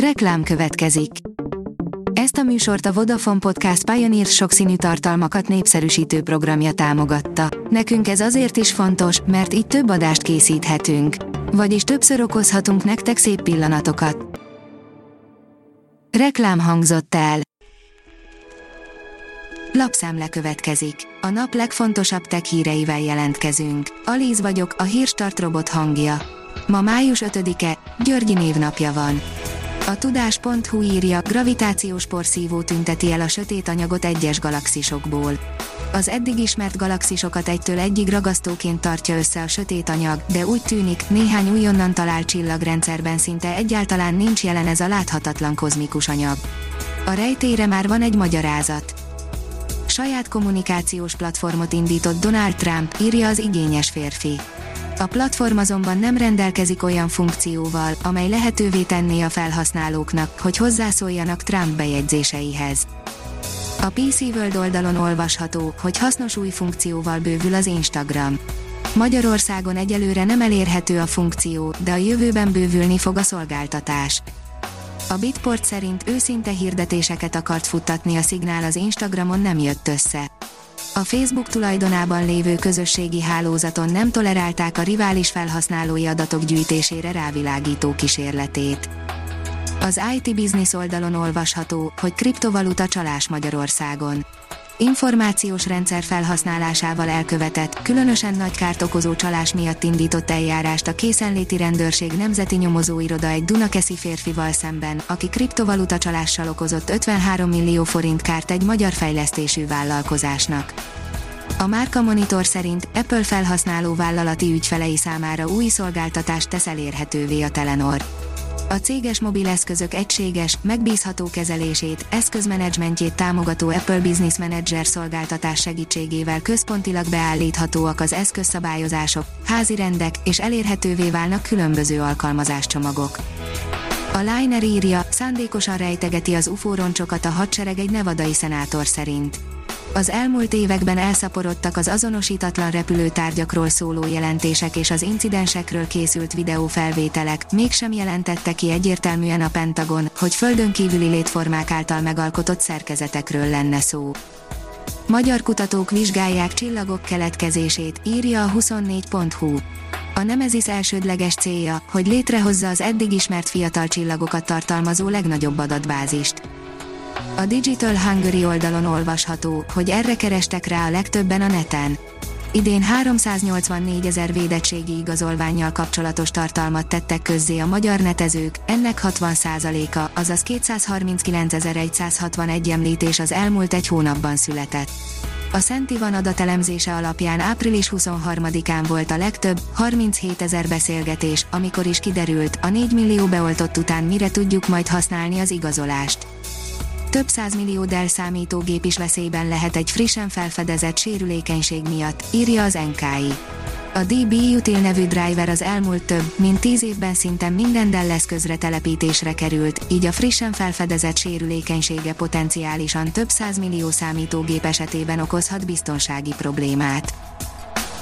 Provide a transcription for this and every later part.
Reklám következik. Ezt a műsort a Vodafone Podcast Pioneer sokszínű tartalmakat népszerűsítő programja támogatta. Nekünk ez azért is fontos, mert így több adást készíthetünk. Vagyis többször okozhatunk nektek szép pillanatokat. Reklám hangzott el. Lapszemle következik. A nap legfontosabb tech híreivel jelentkezünk. Alíz vagyok, a hírstart robot hangja. Ma május 5-e, Györgyi névnapja van. A tudás.hu írja, gravitációs porszívó tünteti el a sötét anyagot egyes galaxisokból. Az eddig ismert galaxisokat egytől egyig ragasztóként tartja össze a sötét anyag, de úgy tűnik, néhány újonnan talált csillagrendszerben szinte egyáltalán nincs jelen ez a láthatatlan kozmikus anyag. A rejtére már van egy magyarázat. Saját kommunikációs platformot indított Donald Trump, írja az igényes férfi. A platform azonban nem rendelkezik olyan funkcióval, amely lehetővé tenné a felhasználóknak, hogy hozzászóljanak Trump bejegyzéseihez. A PC World oldalon olvasható, hogy hasznos új funkcióval bővül az Instagram. Magyarországon egyelőre nem elérhető a funkció, de a jövőben bővülni fog a szolgáltatás. A Bitport szerint őszinte hirdetéseket akart futtatni a szignál az Instagramon nem jött össze. A Facebook tulajdonában lévő közösségi hálózaton nem tolerálták a rivális felhasználói adatok gyűjtésére rávilágító kísérletét. Az IT Business oldalon olvasható, hogy kriptovaluta csalás Magyarországon. Információs rendszer felhasználásával elkövetett, különösen nagy kárt okozó csalás miatt indított eljárást a készenléti rendőrség nemzeti nyomozóiroda egy Dunakeszi férfival szemben, aki kriptovaluta csalással okozott 53 millió forint kárt egy magyar fejlesztésű vállalkozásnak. A Márka Monitor szerint Apple felhasználó vállalati ügyfelei számára új szolgáltatást tesz elérhetővé a Telenor a céges mobileszközök egységes, megbízható kezelését, eszközmenedzsmentjét támogató Apple Business Manager szolgáltatás segítségével központilag beállíthatóak az eszközszabályozások, házi rendek, és elérhetővé válnak különböző alkalmazáscsomagok. A Liner írja, szándékosan rejtegeti az UFO roncsokat a hadsereg egy nevadai szenátor szerint az elmúlt években elszaporodtak az azonosítatlan repülőtárgyakról szóló jelentések és az incidensekről készült videófelvételek, mégsem jelentette ki egyértelműen a Pentagon, hogy földön kívüli létformák által megalkotott szerkezetekről lenne szó. Magyar kutatók vizsgálják csillagok keletkezését, írja a 24.hu. A Nemezis elsődleges célja, hogy létrehozza az eddig ismert fiatal csillagokat tartalmazó legnagyobb adatbázist. A Digital Hungary oldalon olvasható, hogy erre kerestek rá a legtöbben a neten. Idén 384 ezer védettségi igazolványjal kapcsolatos tartalmat tettek közzé a magyar netezők, ennek 60%-a, azaz 239.161 említés az elmúlt egy hónapban született. A Szent Ivan adatelemzése alapján április 23-án volt a legtöbb, 37 ezer beszélgetés, amikor is kiderült, a 4 millió beoltott után mire tudjuk majd használni az igazolást több millió Dell számítógép is veszélyben lehet egy frissen felfedezett sérülékenység miatt, írja az NKI. A DB Util nevű driver az elmúlt több, mint 10 évben szinte minden Dell eszközre telepítésre került, így a frissen felfedezett sérülékenysége potenciálisan több millió számítógép esetében okozhat biztonsági problémát.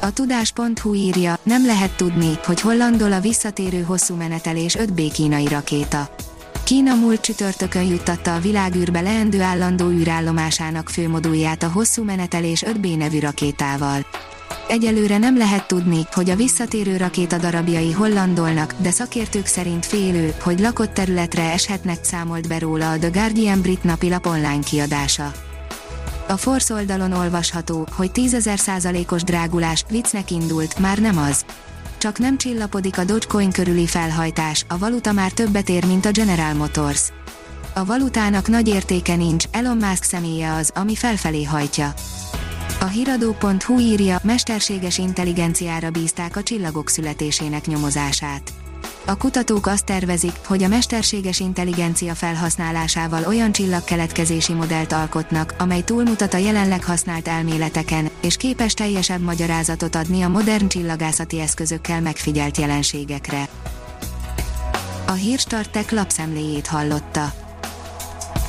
A tudás.hu írja, nem lehet tudni, hogy hol landol a visszatérő hosszú menetelés 5B kínai rakéta. Kína múlt csütörtökön juttatta a világűrbe leendő állandó űrállomásának főmodulját a hosszú menetelés 5B nevű rakétával. Egyelőre nem lehet tudni, hogy a visszatérő rakéta darabjai hol landolnak, de szakértők szerint félő, hogy lakott területre eshetnek számolt be róla a The Guardian brit napilap online kiadása. A Force oldalon olvasható, hogy 10.000 százalékos drágulás viccnek indult, már nem az csak nem csillapodik a Dogecoin körüli felhajtás, a valuta már többet ér, mint a General Motors. A valutának nagy értéke nincs, Elon Musk személye az, ami felfelé hajtja. A hiradó.hu írja, mesterséges intelligenciára bízták a csillagok születésének nyomozását. A kutatók azt tervezik, hogy a mesterséges intelligencia felhasználásával olyan csillagkeletkezési modellt alkotnak, amely túlmutat a jelenleg használt elméleteken, és képes teljesebb magyarázatot adni a modern csillagászati eszközökkel megfigyelt jelenségekre. A Hírstartek lapszemléjét hallotta.